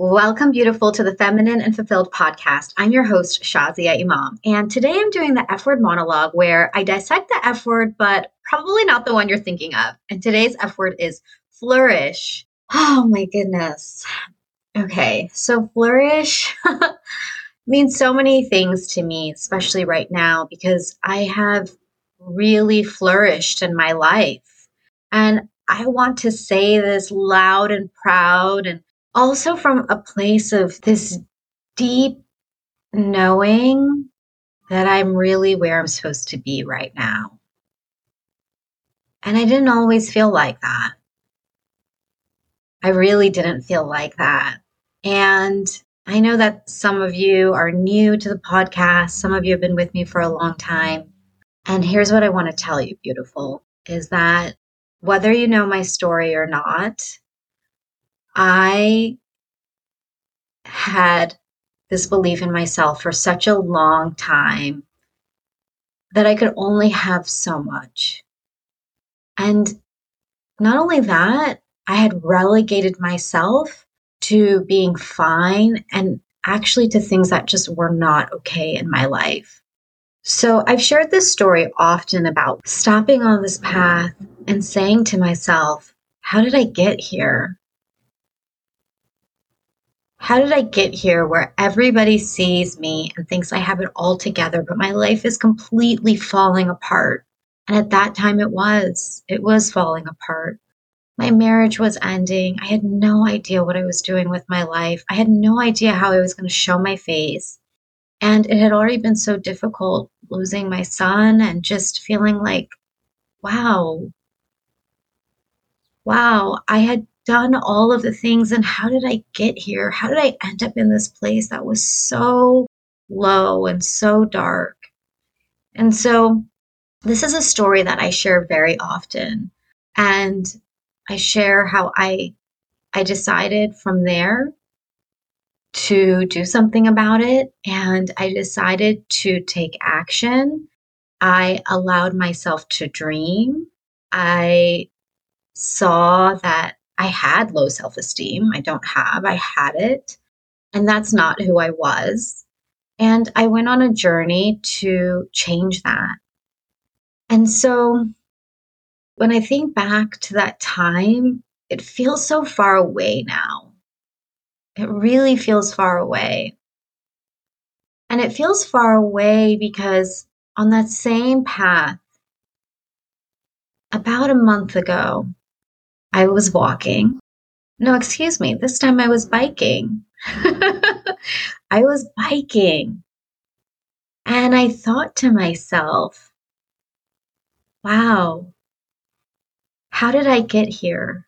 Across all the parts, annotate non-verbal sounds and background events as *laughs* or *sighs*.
Welcome, beautiful, to the Feminine and Fulfilled podcast. I'm your host, Shazia Imam. And today I'm doing the F word monologue where I dissect the F word, but probably not the one you're thinking of. And today's F word is flourish. Oh my goodness. Okay, so flourish *laughs* means so many things to me, especially right now, because I have really flourished in my life. And I want to say this loud and proud and also from a place of this deep knowing that I'm really where I'm supposed to be right now. And I didn't always feel like that. I really didn't feel like that. And I know that some of you are new to the podcast, some of you have been with me for a long time. And here's what I want to tell you, beautiful, is that whether you know my story or not, I had this belief in myself for such a long time that I could only have so much. And not only that, I had relegated myself to being fine and actually to things that just were not okay in my life. So I've shared this story often about stopping on this path and saying to myself, how did I get here? How did I get here where everybody sees me and thinks I have it all together, but my life is completely falling apart? And at that time, it was. It was falling apart. My marriage was ending. I had no idea what I was doing with my life. I had no idea how I was going to show my face. And it had already been so difficult losing my son and just feeling like, wow, wow, I had done all of the things and how did I get here? How did I end up in this place that was so low and so dark? And so this is a story that I share very often. And I share how I I decided from there to do something about it and I decided to take action. I allowed myself to dream. I saw that I had low self esteem. I don't have, I had it. And that's not who I was. And I went on a journey to change that. And so when I think back to that time, it feels so far away now. It really feels far away. And it feels far away because on that same path, about a month ago, I was walking. No, excuse me. This time I was biking. *laughs* I was biking. And I thought to myself, wow, how did I get here?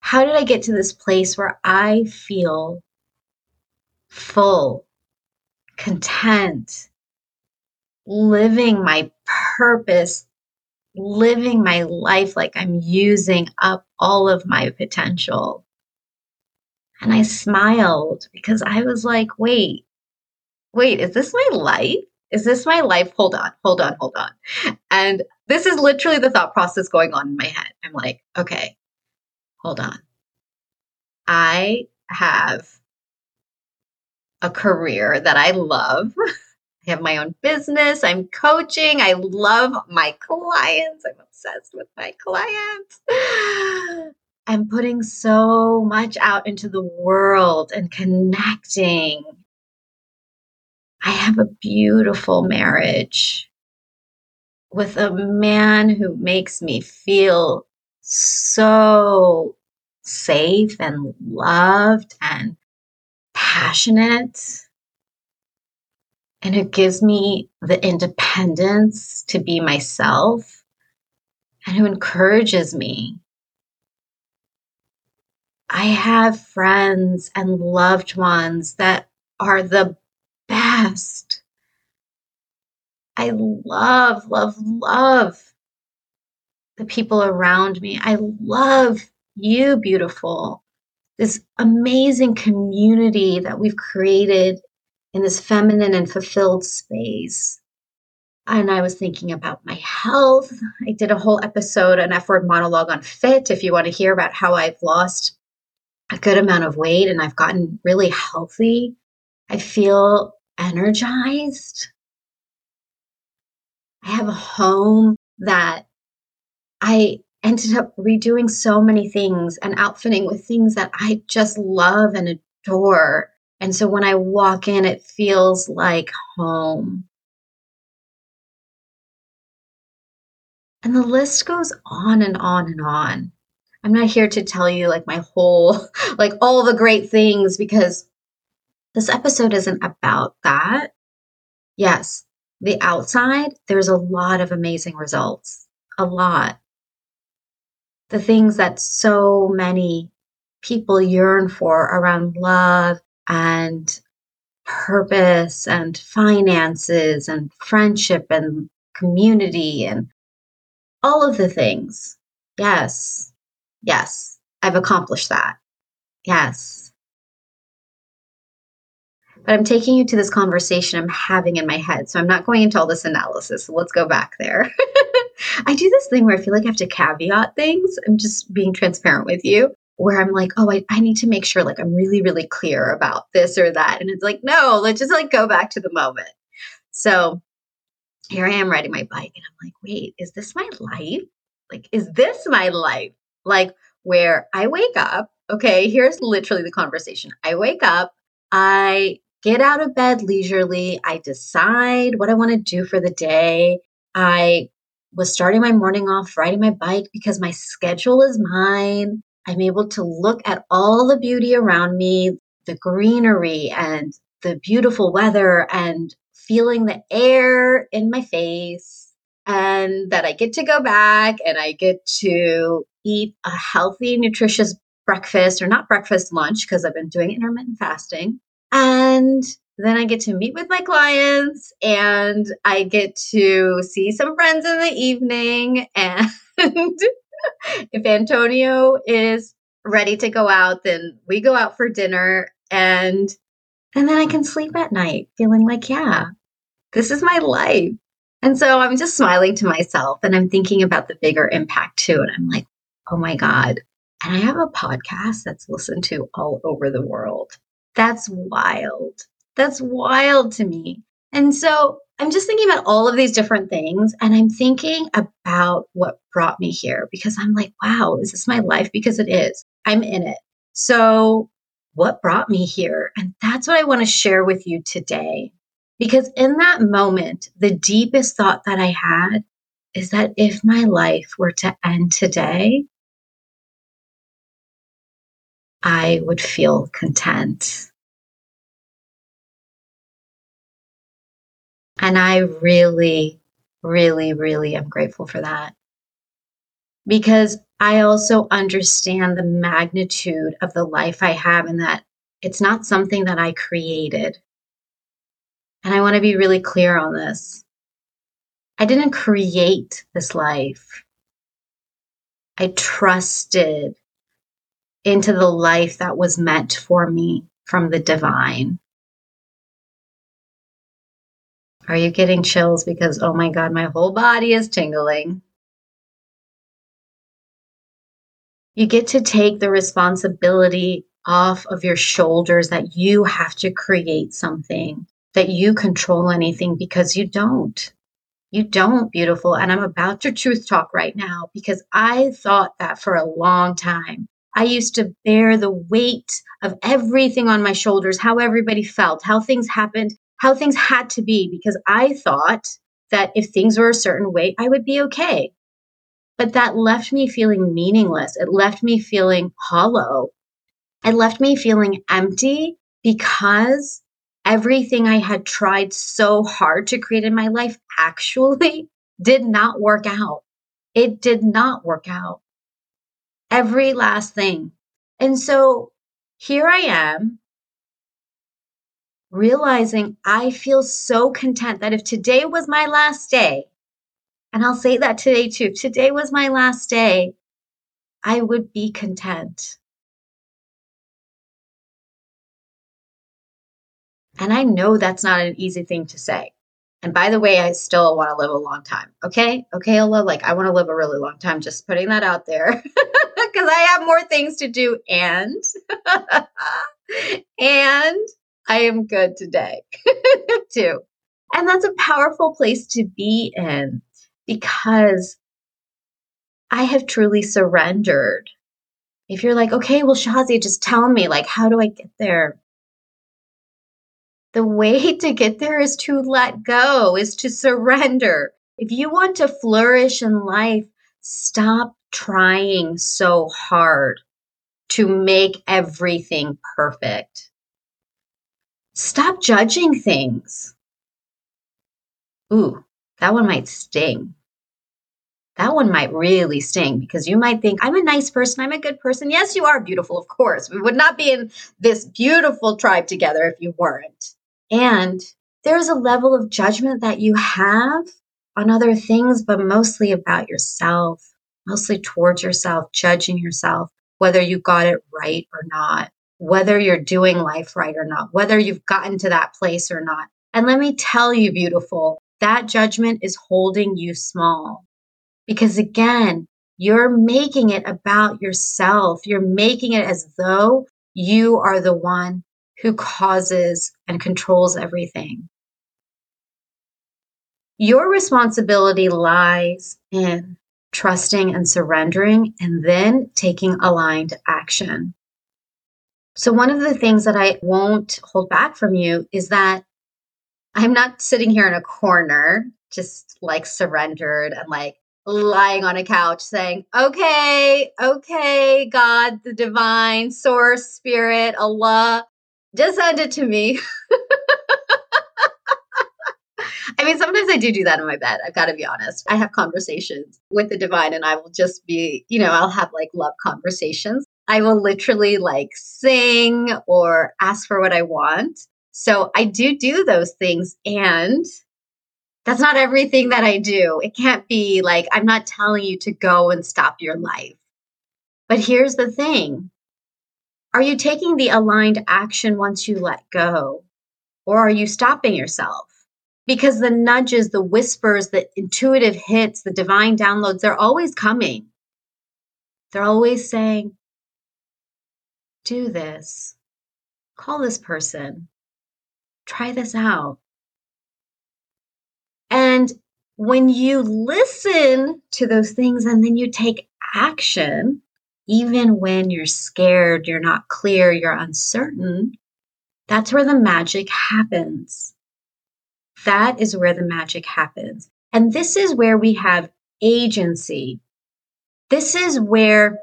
How did I get to this place where I feel full, content, living my purpose living my life like I'm using up all of my potential. And I smiled because I was like, wait, wait, is this my life? Is this my life? Hold on, hold on, hold on. And this is literally the thought process going on in my head. I'm like, okay, hold on. I have a career that I love. *laughs* I have my own business. I'm coaching. I love my clients. I'm obsessed with my clients. *sighs* I'm putting so much out into the world and connecting. I have a beautiful marriage with a man who makes me feel so safe and loved and passionate and it gives me the independence to be myself and who encourages me. I have friends and loved ones that are the best. I love, love, love the people around me. I love you, beautiful. This amazing community that we've created in this feminine and fulfilled space. And I was thinking about my health. I did a whole episode, an F word monologue on fit. If you want to hear about how I've lost a good amount of weight and I've gotten really healthy. I feel energized. I have a home that I ended up redoing so many things and outfitting with things that I just love and adore. And so when I walk in, it feels like home. And the list goes on and on and on. I'm not here to tell you like my whole, *laughs* like all the great things because this episode isn't about that. Yes, the outside, there's a lot of amazing results. A lot. The things that so many people yearn for around love and purpose and finances and friendship and community and all of the things. Yes. Yes. I've accomplished that. Yes. But I'm taking you to this conversation I'm having in my head. So I'm not going into all this analysis. So let's go back there. *laughs* I do this thing where I feel like I have to caveat things. I'm just being transparent with you where I'm like, oh, I, I need to make sure like I'm really, really clear about this or that. And it's like, no, let's just like go back to the moment. So here I am riding my bike and I'm like, wait, is this my life? Like, is this my life? Like, where I wake up, okay, here's literally the conversation. I wake up, I get out of bed leisurely, I decide what I want to do for the day. I was starting my morning off riding my bike because my schedule is mine. I'm able to look at all the beauty around me, the greenery and the beautiful weather and feeling the air in my face and that I get to go back and I get to eat a healthy, nutritious breakfast or not breakfast, lunch, because I've been doing intermittent fasting. And then I get to meet with my clients and I get to see some friends in the evening. *laughs* And *laughs* if Antonio is ready to go out, then we go out for dinner and and then I can sleep at night feeling like, yeah, this is my life. And so I'm just smiling to myself and I'm thinking about the bigger impact too. And I'm like, oh my God. And I have a podcast that's listened to all over the world. That's wild. That's wild to me. And so I'm just thinking about all of these different things and I'm thinking about what brought me here because I'm like, wow, is this my life? Because it is. I'm in it. So, what brought me here? And that's what I want to share with you today. Because in that moment, the deepest thought that I had is that if my life were to end today, I would feel content. And I really, really, really am grateful for that. Because I also understand the magnitude of the life I have and that it's not something that I created. And I want to be really clear on this. I didn't create this life. I trusted into the life that was meant for me from the divine. Are you getting chills? Because, oh my God, my whole body is tingling. You get to take the responsibility off of your shoulders that you have to create something, that you control anything because you don't. You don't, beautiful. And I'm about to truth talk right now because I thought that for a long time. I used to bear the weight of everything on my shoulders, how everybody felt, how things happened, how things had to be, because I thought that if things were a certain way, I would be okay. But that left me feeling meaningless. It left me feeling hollow. It left me feeling empty because everything I had tried so hard to create in my life actually *laughs* did not work out. It did not work out. Every last thing. And so here I am realizing I feel so content that if today was my last day, and I'll say that today too, if today was my last day, I would be content. And I know that's not an easy thing to say. And by the way, I still want to live a long time. Okay. Okay, Ella, like I want to live a really long time. Just putting that out there *laughs* because I have more things to do and, *laughs* and I am good today *laughs* too. And that's a powerful place to be in because I have truly surrendered. If you're like, okay, well, Shazia, just tell me, like, how do I get there? The way *laughs* to get there is to let go, is to surrender. If you want to flourish in life, stop trying so hard to make everything perfect. Stop judging things. Ooh, that one might sting. That one might really sting because you might think, I'm a nice person. I'm a good person. Yes, you are beautiful, of course. We would not be in this beautiful tribe together if you weren't. And there's a level of judgment that you have on other things, but mostly about yourself, mostly towards yourself, judging yourself, whether you got it right or not, whether you're doing life right or not, whether you've gotten to that place or not. And let me tell you, beautiful, that judgment is holding you small. Because again, you're making it about yourself. You're making it as though you are the one who causes and controls everything. Your responsibility lies in trusting and surrendering and then taking aligned action. So, one of the things that I won't hold back from you is that I'm not sitting here in a corner, just like surrendered and like lying on a couch saying, okay, okay, God, the divine source, spirit, Allah, just send it to me. *laughs* I mean, sometimes I do do that in my bed. I've got to be honest. I have conversations with the divine and I will just be, you know, I'll have like love conversations. I will literally like sing or ask for what I want. So I do do those things. And that's not everything that I do. It can't be like, I'm not telling you to go and stop your life. But here's the thing Are you taking the aligned action once you let go? Or are you stopping yourself? Because the nudges, the whispers, the intuitive hits, the divine downloads, they're always coming. They're always saying, do this, call this person, try this out. And when you listen to those things and then you take action, even when you're scared, you're not clear, you're uncertain, that's where the magic happens. That is where the magic happens. And this is where we have agency. This is where,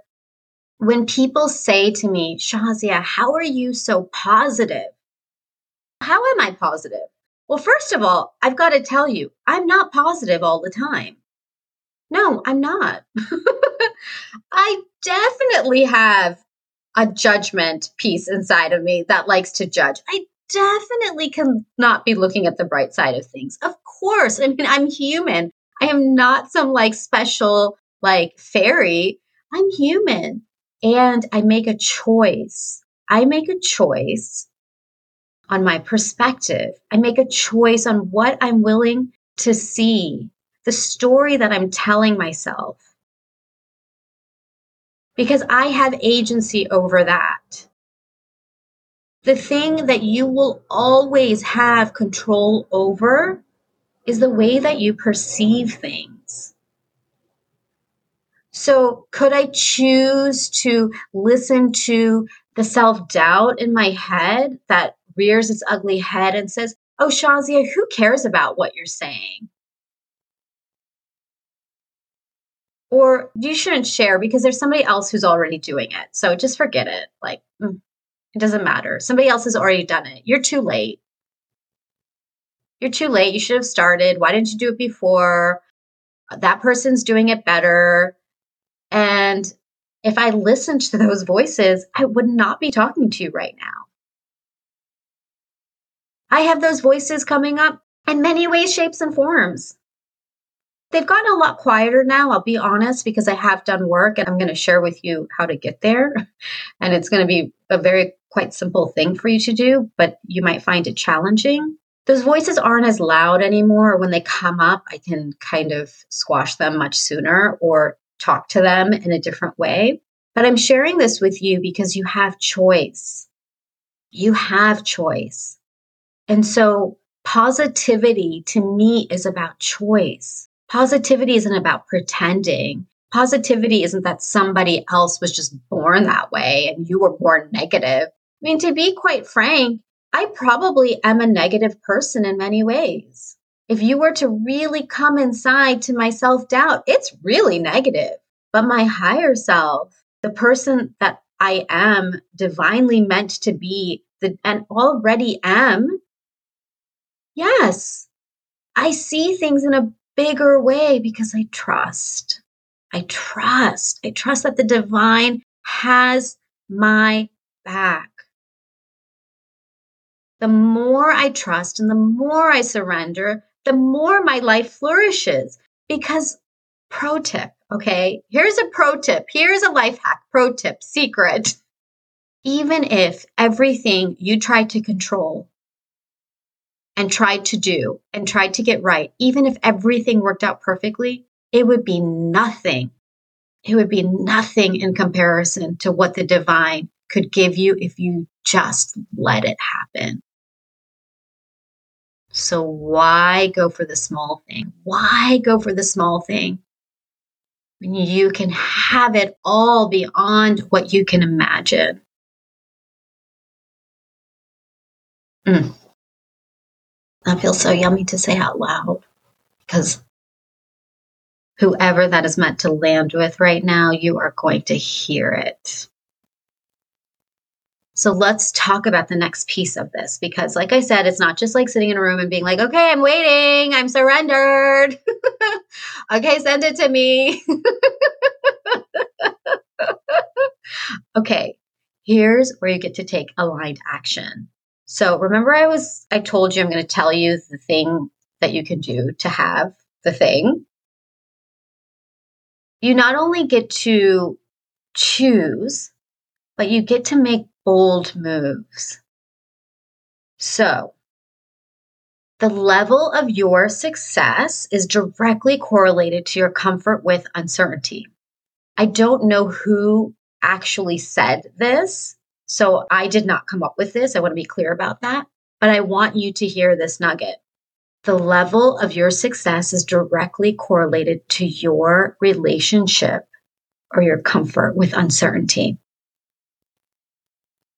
when people say to me, Shazia, how are you so positive? How am I positive? Well, first of all, I've got to tell you, I'm not positive all the time. No, I'm not. *laughs* I definitely have a judgment piece inside of me that likes to judge. I definitely cannot be looking at the bright side of things. Of course. I mean, I'm human. I am not some like special like fairy. I'm human. And I make a choice. I make a choice on my perspective. I make a choice on what I'm willing to see, the story that I'm telling myself. Because I have agency over that. The thing that you will always have control over is the way that you perceive things. So, could I choose to listen to the self doubt in my head that rears its ugly head and says, Oh, Shazia, who cares about what you're saying? Or you shouldn't share because there's somebody else who's already doing it. So just forget it. Like, mm, it doesn't matter. Somebody else has already done it. You're too late. You're too late. You should have started. Why didn't you do it before? That person's doing it better. And if I listened to those voices, I would not be talking to you right now. I have those voices coming up in many ways, shapes, and forms. They've gotten a lot quieter now, I'll be honest, because I have done work and I'm going to share with you how to get there. *laughs* And it's going to be a very quite simple thing for you to do, but you might find it challenging. those voices aren't as loud anymore. When they come up, I can kind of squash them much sooner or talk to them in a different way. But I'm sharing this with you because you have choice. You have choice. And so positivity to me is about choice. Positivity isn't about pretending. Positivity isn't that somebody else was just born that way and you were born negative. I mean, to be quite frank, I probably am a negative person in many ways. If you were to really come inside to my self doubt, it's really negative. But my higher self, the person that I am divinely meant to be the, and already am, yes, I see things in a bigger way because I trust. I trust. I trust that the divine has my back. The more I trust and the more I surrender, the more my life flourishes. Because, pro tip, okay? Here's a pro tip. Here's a life hack, pro tip, secret. Even if everything you tried to control and tried to do and tried to get right, even if everything worked out perfectly, it would be nothing. It would be nothing in comparison to what the divine could give you if you just let it happen. So, why go for the small thing? Why go for the small thing when you can have it all beyond what you can imagine? Mm. That feels so yummy to say out loud because whoever that is meant to land with right now, you are going to hear it. So let's talk about the next piece of this because, like I said, it's not just like sitting in a room and being like, okay, I'm waiting, I'm surrendered. *laughs* okay, send it to me. *laughs* okay, here's where you get to take aligned action. So remember I was I told you I'm going to tell you the thing that you can do to have the thing. You not only get to choose, but you get to make bold moves. So, the level of your success is directly correlated to your comfort with uncertainty. I don't know who actually said this, so I did not come up with this. I want to be clear about that. But I want you to hear this nugget. The level of your success is directly correlated to your relationship or your comfort with uncertainty.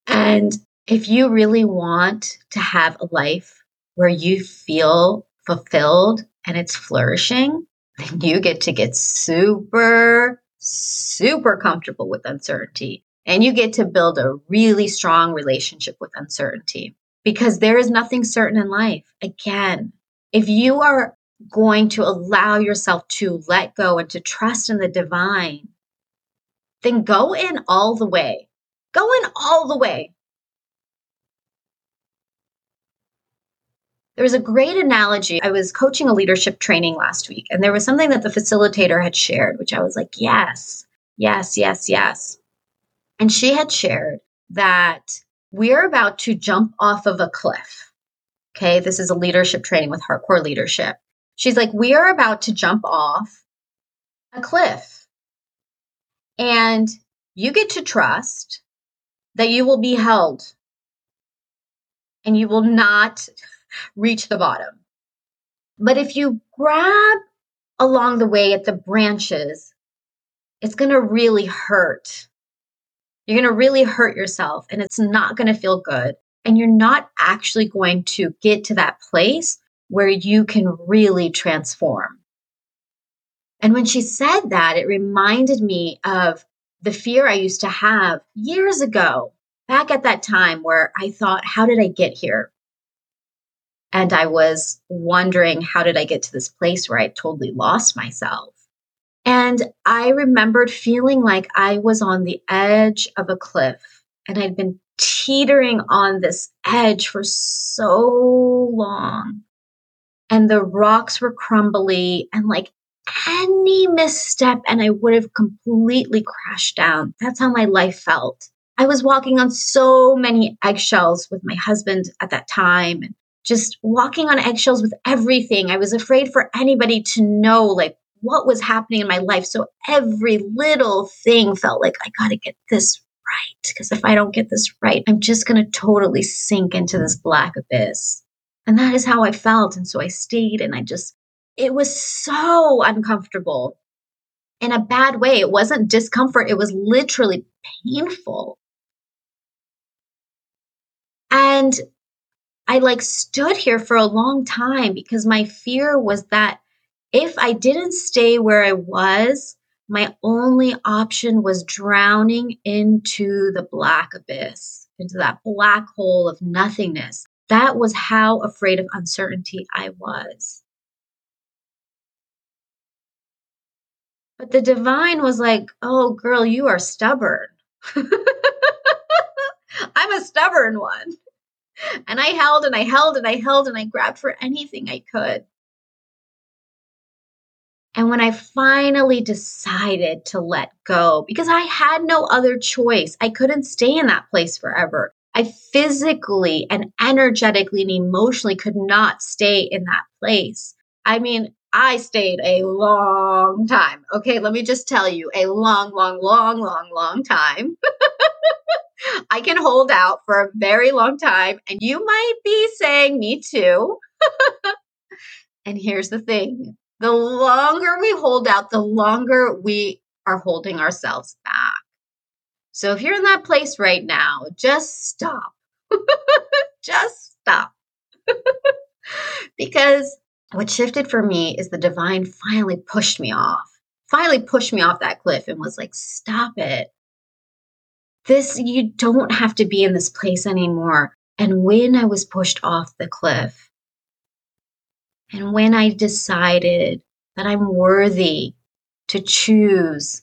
And if you really want to have a life where you feel fulfilled and it's flourishing, then you get to get super, super comfortable with uncertainty and you get to build a really strong relationship with uncertainty because there is nothing certain in life. Again, if you are going to allow yourself to let go and to trust in the divine, then go in all the way. Go in all the way. There was a great analogy. I was coaching a leadership training last week, and there was something that the facilitator had shared, which I was like, yes, yes, yes, yes. And she had shared that we're about to jump off of a cliff. Okay, this is a leadership training with hardcore leadership. She's like, we are about to jump off a cliff. And you get to trust that you will be held and you will not reach the bottom. But if you grab along the way at the branches, it's going to really hurt you're going to really hurt yourself and it's not going to feel good. And you're not actually going to get to that place where you can really transform. And when she said that, it reminded me of the fear I used to have years ago, back at that time where I thought, how did I get here? And I was wondering, how did I get to this place where I totally lost myself? And I remembered feeling like I was on the edge of a cliff and I'd been teetering on this edge for so long. And the rocks were crumbly and like any misstep and I would have completely crashed down. That's how my life felt. I was walking on so many eggshells with my husband at that time and just walking on eggshells with everything. I was afraid for anybody to know like what was happening in my life. So every little thing felt like I got to get this right. Because if I don't get this right, I'm just going to totally sink into this black abyss. And that is how I felt. And so I stayed and I just, it was so uncomfortable in a bad way. It wasn't discomfort, it was literally painful. And I like stood here for a long time because my fear was that if I didn't stay where I was, my only option was drowning into the black abyss, into that black hole of nothingness. That was how afraid of uncertainty I was. But the divine was like, oh, girl, you are stubborn. *laughs* I'm a stubborn one. And I held and I held and I held and I grabbed for anything I could. And when I finally decided to let go, because I had no other choice, I couldn't stay in that place forever. I physically and energetically and emotionally could not stay in that place. I mean, I stayed a long time. Okay, let me just tell you a long, long, long, long, long time. *laughs* I can hold out for a very long time, and you might be saying, Me too. *laughs* and here's the thing the longer we hold out, the longer we are holding ourselves back. So if you're in that place right now, just stop. *laughs* just stop. because what shifted for me is the divine finally pushed me off, finally pushed me off that cliff and was like, stop it. This, you don't have to be in this place anymore. And when I was pushed off the cliff, and when I decided that I'm worthy to choose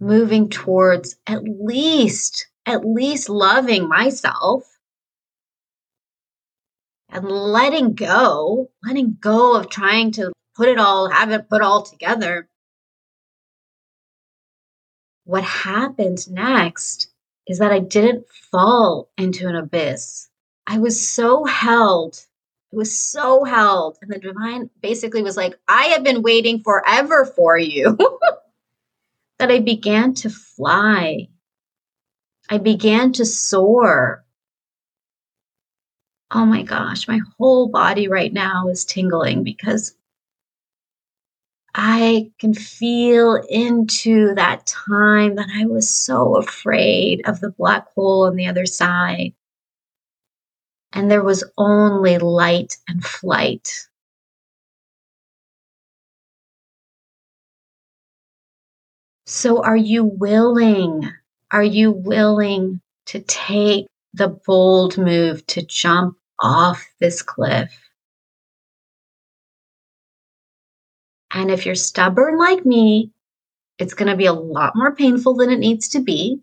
moving towards at least, at least loving myself and letting go, letting go of trying to put it all, have it put all together. What happened next is that I didn't fall into an abyss. I was so held. It was so held. And the divine basically was like, I have been waiting forever for you. *laughs* that I began to fly. I began to soar. Oh my gosh, my whole body right now is tingling because I can feel into that time that I was so afraid of the black hole on the other side. And there was only light and flight. So, are you willing? Are you willing to take the bold move to jump off this cliff. And if you're stubborn like me, it's going to be a lot more painful than it needs to be.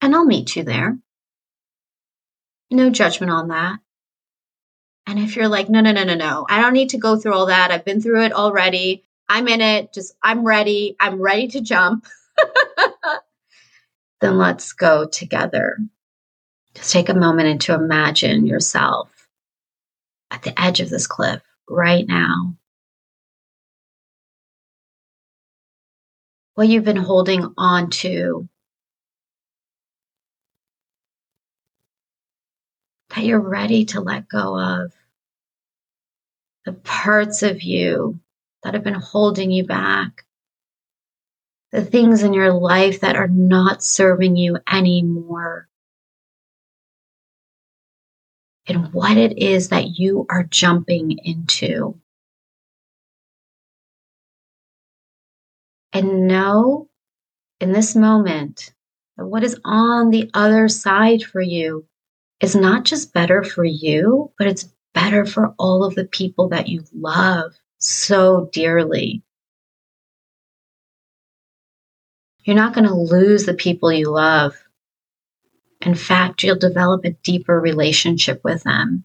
And I'll meet you there. No judgment on that. And if you're like, no, no, no, no, no, I don't need to go through all that. I've been through it already. I'm in it. Just, I'm ready. I'm ready to jump. *laughs* then let's go together. Just take a moment and to imagine yourself at the edge of this cliff right now. What you've been holding on to that you're ready to let go of. The parts of you that have been holding you back. The things in your life that are not serving you anymore and what it is that you are jumping into. And know in this moment that what is on the other side for you is not just better for you, but it's better for all of the people that you love so dearly. You're not going to lose the people you love. In fact, you'll develop a deeper relationship with them.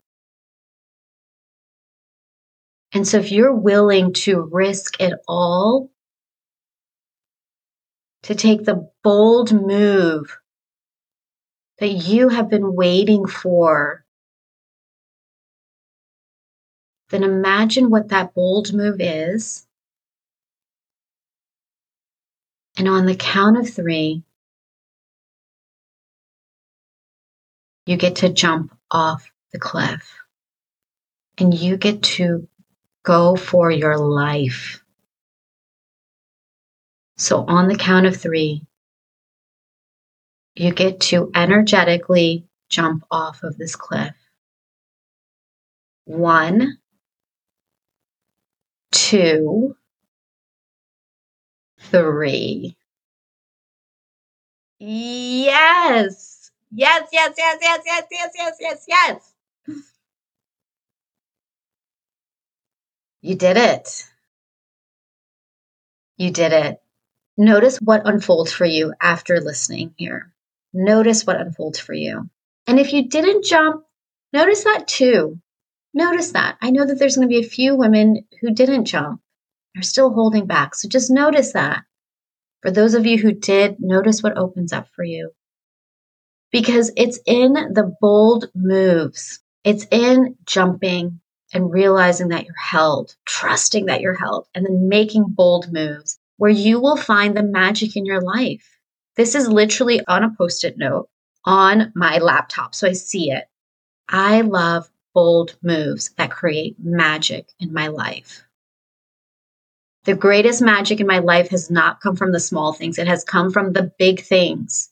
And so, if you're willing to risk it all, to take the bold move that you have been waiting for then imagine what that bold move is. And on the count of three, you get to jump off the cliff and you get to go for your life. So, on the count of three, you get to energetically jump off of this cliff. One, two, three. Yes. Yes, yes, yes, yes, yes, yes, yes, yes, yes. You did it. You did it. Notice what unfolds for you after listening here. Notice what unfolds for you. And if you didn't jump, notice that too. Notice that. I know that there's going to be a few women who didn't jump, are still holding back. So just notice that. For those of you who did, notice what opens up for you. Because it's in the bold moves, it's in jumping and realizing that you're held, trusting that you're held, and then making bold moves where you will find the magic in your life. This is literally on a post it note on my laptop, so I see it. I love bold moves that create magic in my life. The greatest magic in my life has not come from the small things, it has come from the big things.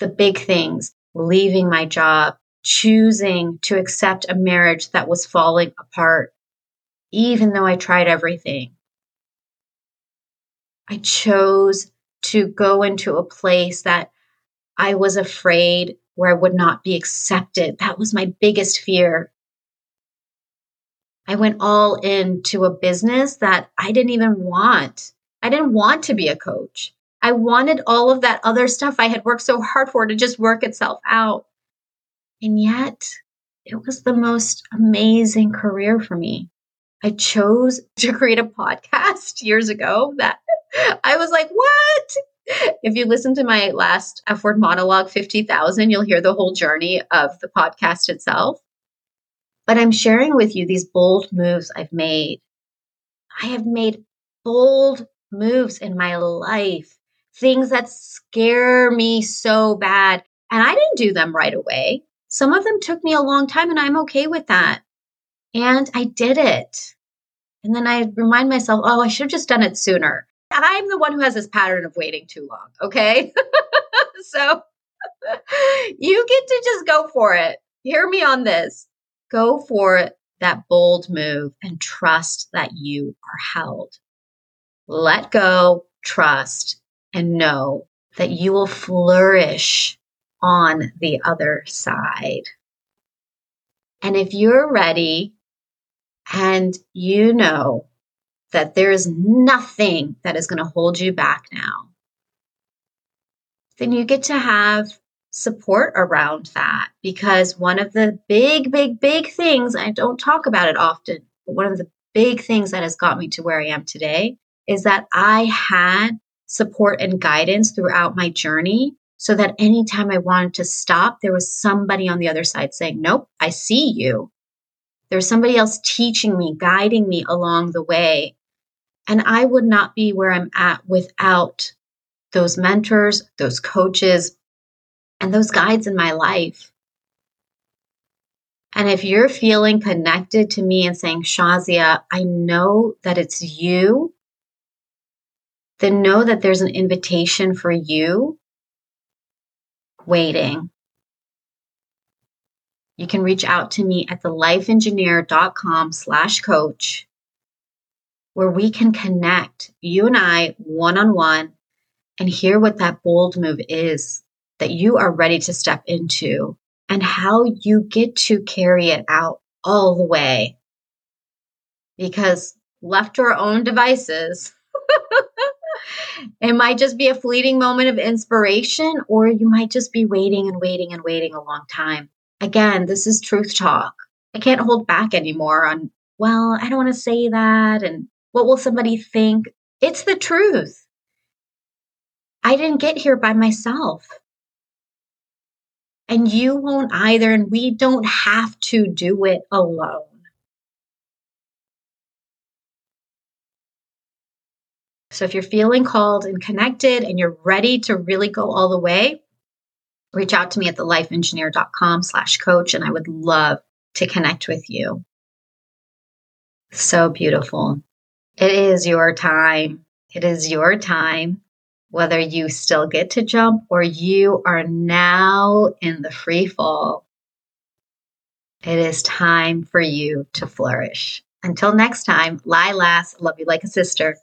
The big things, leaving my job, choosing to accept a marriage that was falling apart, even though I tried everything. I chose to go into a place that I was afraid where I would not be accepted. That was my biggest fear. I went all into a business that I didn't even want. I didn't want to be a coach. I wanted all of that other stuff I had worked so hard for to just work itself out. And yet, it was the most amazing career for me. I chose to create a podcast *laughs* years ago that I was like, what? If you listen to my last F word monologue 50,000, you'll hear the whole journey of the podcast itself. But I'm sharing with you these bold moves I've made. I have made bold moves in my life, things that scare me so bad. And I didn't do them right away. Some of them took me a long time, and I'm okay with that. And I did it. And then I remind myself, oh, I should have just done it sooner. I'm the one who has this pattern of waiting too long. Okay. *laughs* so *laughs* you get to just go for it. Hear me on this. Go for it. that bold move and trust that you are held. Let go, trust, and know that you will flourish on the other side. And if you're ready and you know that there is nothing that is going to hold you back now, then you get to have support around that because one of the big, big, big things, I don't talk about it often, but one of the big things that has got me to where I am today is that I had support and guidance throughout my journey so that anytime I wanted to stop, there was somebody on the other side saying, Nope, I see you. There's somebody else teaching me, guiding me along the way. And I would not be where I'm at without those mentors, those coaches, and those guides in my life. And if you're feeling connected to me and saying, Shazia, I know that it's you, then know that there's an invitation for you waiting. You can reach out to me at thelifeengineer.com slash coach where we can connect, you and I, one on one, and hear what that bold move is that you are ready to step into and how you get to carry it out all the way. Because left to our own devices, *laughs* it might just be a fleeting moment of inspiration, or you might just be waiting and waiting and waiting a long time. Again, this is truth talk. I can't hold back anymore on, well, I don't want to say that. And what will somebody think? It's the truth. I didn't get here by myself and you won't either. And we don't have to do it alone. So if you're feeling called and connected and you're ready to really go all the way, reach out to me at thelifeengineer.com slash coach and I would love to connect with you. So beautiful. It is your time. It is your time, whether you still get to jump or you are now in the free fall. It is time for you to flourish. Until next time, lie last, love you like a sister.